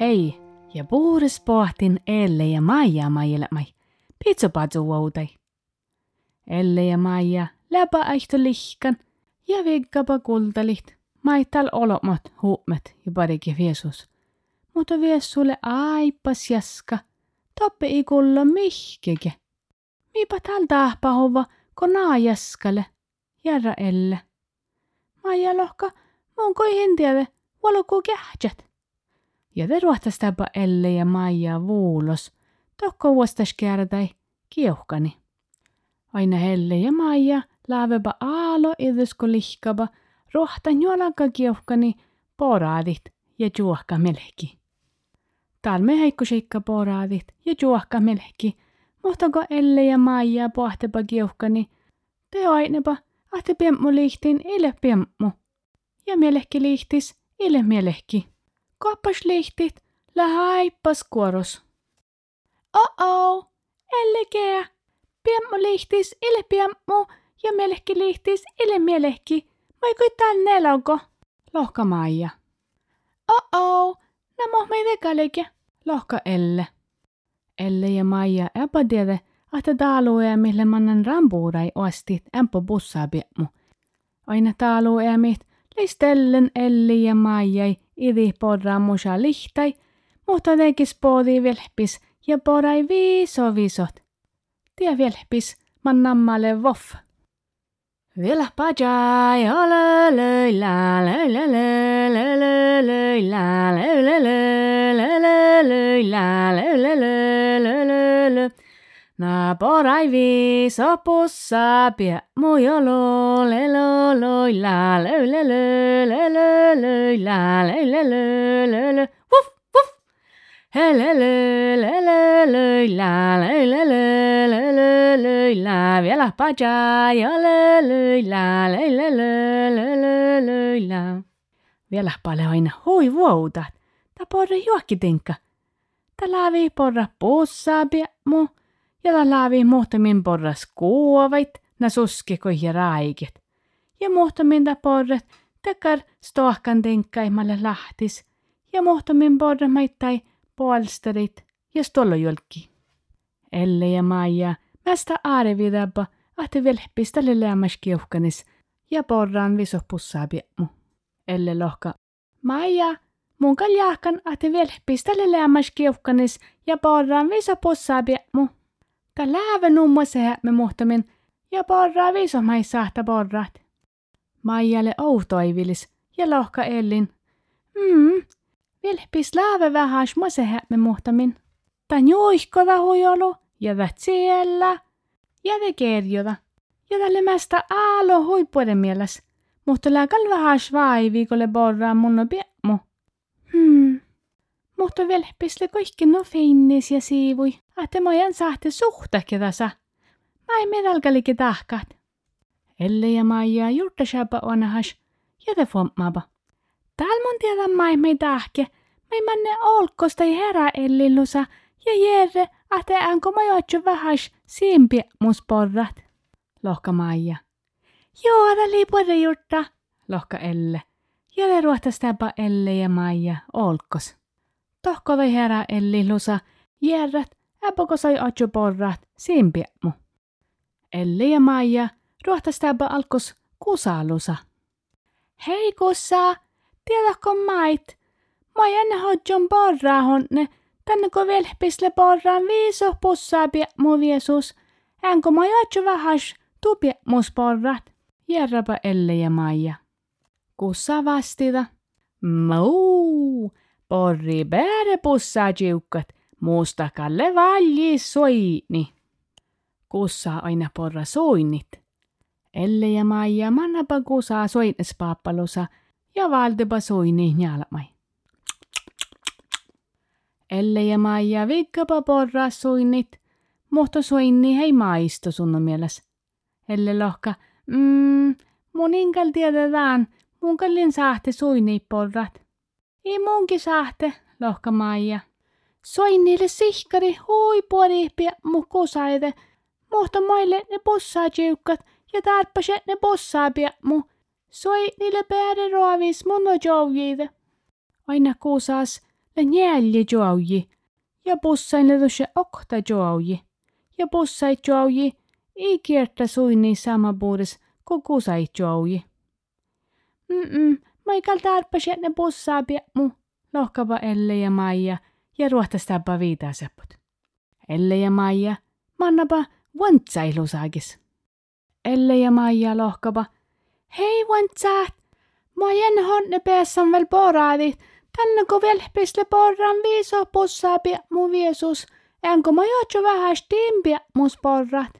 Hei ja puhdas pohtin Elle ja Maija maailmai. Pitsopatsu voutai. Elle ja Maija läpäihto lihkan ja vikkapa kultalit. Maital olomat huumet ja parikin Jeesus. Mutta vies sulle aipas jaska. Toppe ei kulla mihkeke. Miipä tal tahpahova, kun naa jaskale. Järra Elle. Maija lohka, mun koi hintiade, valoku kähtsät. Ja te ruohtastapa Elle ja Maija vuulos. Tokko vuostas käärätai kiuhkani. Aina Helle ja Maija laaveba aalo idysko lihkaba, rohta juolanka kiuhkani poraadit ja juohka melki. Talme heikko seikka poraadit ja juohka melki, muhtako Elle ja Maija pohteba kiuhkani, te ainepa, ahte piemmu lihtin ile piemmu. Ja mielehki lihtis ile mielehki. Koppas lihtit, lähaippas kuoros. Oh-oh, Elle kää. Piemmu lihtis ile piemmu ja mielehki lihtis ile mielehki. Vai kui tän nelauko? Lohka Maija. Oh-oh, nämä meitä kalike. Lohka Elle. Elle ja Maija epa tiedä, että taaluja mille mannan rampuurai ostit ämpö bussaa piemmu. Aina taaluja leistellen Elli ja Maijai idi porra musa lihtai, mutta tekis poodi vilpis ja porai viiso viisot. Tie vilpis man nammalle voff. Villas pajai, la la la la la la la la la la la la la la la Na poraivi sopussa pie mujolo lelo loi la la la la la la la la la la la la woof woof he la la la la la la la la la vielä paja ja löillä, löillä. Vielä paljon hui vuotat. Ta porra juokkitinka. Ta laavi porra pussaa piemmu. Ja ta laavi muhtamin porras kuovait, na suskiko ja raikit. Ja muhtamin ta porret tekar stohkan tinkkaimalle lahtis. Ja muhtamin porra maittai polsterit ja stollojolki. Elle ja Maija Hästä arvidabba, ahti velhpistä lilleämmäs kiuhkanis ja porran visopussa mu. Elle lohka. Maija, mun kaljahkan ahti velhpistä lilleämmäs kiuhkanis ja porran visopussa piemu. Tä läävä numma me muhtamin ja porraa visomaisaahta porraat. Maijalle outoivilis ja lohka Ellin. Mm-hmm. Mm, vilpis läävä vähäs musehän me muhtamin. Tän juihkoda hujolu jätä siellä, jätä kerjota, jätä lemästä aalo huippuiden mielas. Mutta lääkäl vähän svaiviikolle borraa mun piemmo. Hmm. Mutta vielä pisle kaikki no finnis ja siivui, että mä en saa te suhta tässä. Mä en medalkalikin tahkat. Elle ja Maija juurtasäpä onahas, jätä fommaapa. Täällä mun tiedä mä ei tahke, mä ei manne olkosta ja herää ellilusa ja järre ahte äänko mä joitsu vähäs siimpi musporrat. Lohka Maija. Joo, älä liipuere jurta. Lohka Elle. Ja le ruohtastapa Elle ja Maija olkos. Tohko toi herä ellillusa, Jerret, äpoko sai otsu porrat simpiemu. Elle ja Maija ruohtastapa alkos kusalusa. Hei kussa, tiedätkö mait? Mä en hodjon porraa honne, tänne kun velpisle porraan viiso pussaa piemu viesus. Mä jotsu vähäs tupie mus porrat. Järräpä Elle ja Maija. Kussa vastita. Muu, porri bääre pussaa jiukkat, muusta kalle valji soini. Kussa aina porra soinnit. Elle ja Maija mannapa kusaa soinnespaappalusa ja valtepa soini njalmai. Elle ja Maija vikkapa porraa suinnit, muhto suinni hei maisto sun mieles. Elle lohka, mm, muninkel tiedetään, munkallin sahte suinni porrat. Ei munkin sahte, lohka Maija. Soinnille sihkari hui puolihpia mukusaite, muhto maille ne possaa tjukkat, ja tarppase ne possaa pia mu. Soi niille päälle ruovis mun on joujiite. Aina kuusas le njälje jouji. Ja bussain le tuossa okta jouji. Ja bussai jouji ei kiertä suinni sama puudes kuin kusai jouji. Mm-mm, Michael tarppaset ne bossaa mu. Lohkava Elle ja Maija ja ruohtastaapa viitaa sepput. Elle ja Maija, mannapa vantsailusaakis. Elle ja Maija lohkapa. Hei vantsaat, mä jän honne päässän vel poraadit. Tänne kun vielä pisle porran viiso pussaapi mu viesus. Enkä mä joutsu vähän stimpiä mus porrat.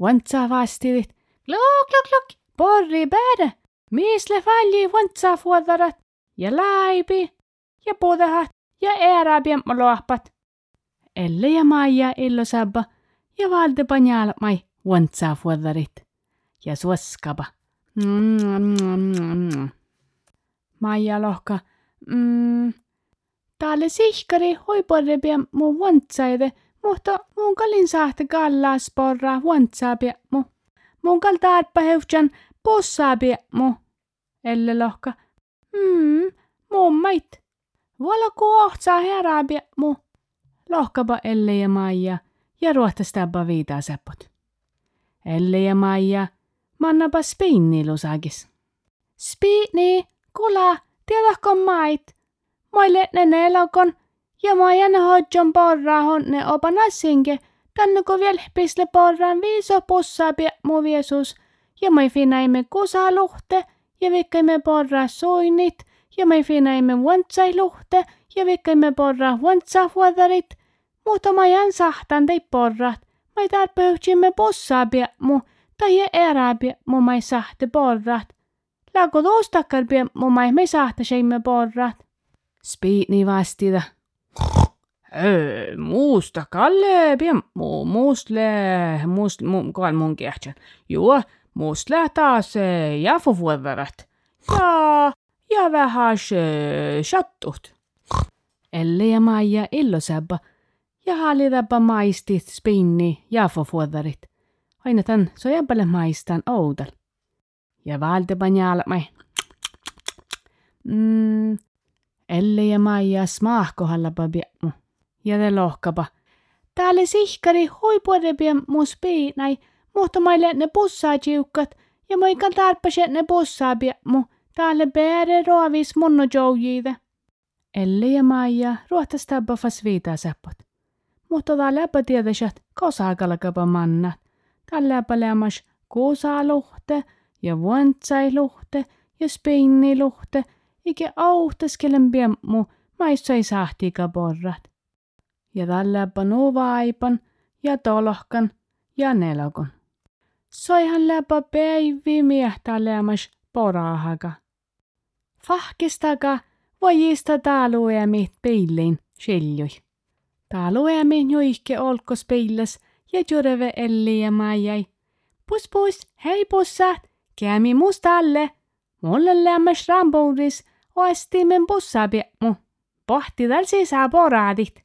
Vantsaa vastivit. Klok, klok, klok. Porri päädä. Misle falli vantsaa fuodarat. Ja laipi. Ja pudahat. Ja ääräpiä lohpat. Elle ja Maija illo sabba. Ja valde panjal mai vantsaa fuodarit. Ja suoskaba. Maija lohka. Mm, Täällä sihkari hoiporrepia mu vantsaide, mutta mun kalin sahte kallas porra vantsaapia mu. Mun kal taatpa heutsan possaapia mu. Elle lohka. Hmm, mun mait. Voila kohtsaa heräpia mu. Lohkapa Elle ja Maija ja ruohtastapa viitaa seppot. Elle ja Maija, mannapa spinnilusagis. Spiini, kula, tiedätkö mait? Moille ne nelokon ja mä jänne hodjon porraa honne opan asinke. Tänne kun vielä pisle porraan viiso pussaa pie mu viesus. Ja mä finaimme kusa luhte ja vikkaimme porraa soinit. Ja mä finaimme luhte ja vikkaimme porraa vantsa huodarit. Mutta mä jän sahtan tei porrat. Mä ei tarpeutsimme pussaa mu. Tai pie mu mä sahte porrat. Lago tuostakkar pie mu mä ei sahta seimme porrat. Spiitni vastida. Muusta kalle pia mu muustle muust mu kal mun kehtsän. Joo, muustle taas jafu vuodarat. Ja ja vähän shattut. Elle ja Maija illosäbba ja hallitapa maistit spinni jafu vuodarit. Aina tän so jäbäle maistan oudal. Ja valtepa njaalmai. Mm, Elle ja Maija smaahkohalla biemmu. Ja te lohkapa. Täällä sihkari hoipuode biemmu spiinai, mutta maille ne bussaa jiukkat, ja moikan tarppaset ne bussaa biemmu. Täällä bäre roavis munno joujiide. Elle ja Maija ruohtas tabbafas viitaa seppot. Mutta tää läpä tiedäsät kosakalkapa mannat. Tää läpä lämmas kuusaluhte ja vuontsailuhte ja spinniluhte eikä auhtaskelen piemmu, maissa ei sahtiika porrat. Ja tällä panu vaipan ja tolohkan ja nelokon. Soihan läpä päivi miehtä lämmäs porahaka. Fahkistaka vojista taaluemit peilin siljui. Taaluemit joihke olkos peilas ja jureve elli ja maijai. Pus pus, hei pussat, kämi mustalle. Mulle lämmäs ramboudis oestimen bussapiemu. Pohti täl sisä poraadit.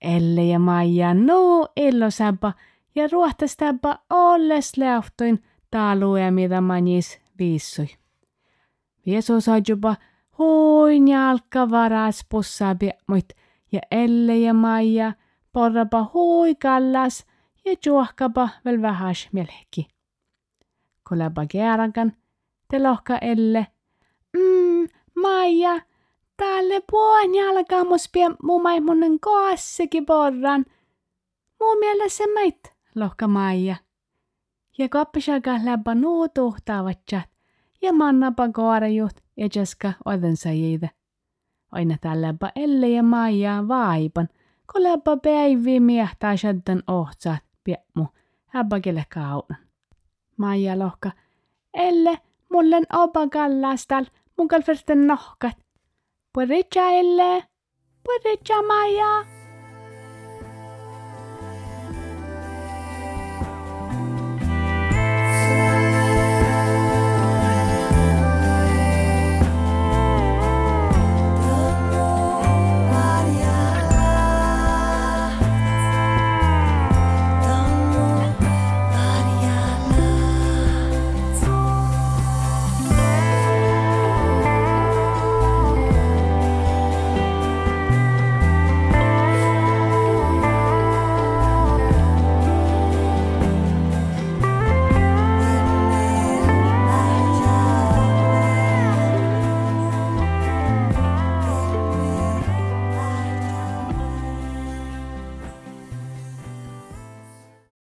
Elle ja Maija no illosäpä ja ruohtastäpä olles lähtoin taalue mitä manis viissui. Vieso jopa hoin jalka varas bussapiemuit ja Elle ja Maija porrapa hui kallas ja juohkapa vel vähäs melki. Kolaba kearakan, te lohka Elle. Mm, Maija, tälle puon jalkamus pie mumaimunen koassekin porran. Muu mielessä meit, lohka Maija. Ja koppisaka läppä nuu tuhtaavatjat ja mannapa koarajut ja jaska odensa jiitä. Aina tälläpä Elle ja Maija vaipan, kun läppä päivi miehtää shaddan ohtsaat piemmu, häbäkille kaunan. Maija lohka, Elle, mullen opa kallastal, mun kalferten nohkat. Puedes Elle? Puedes Maya?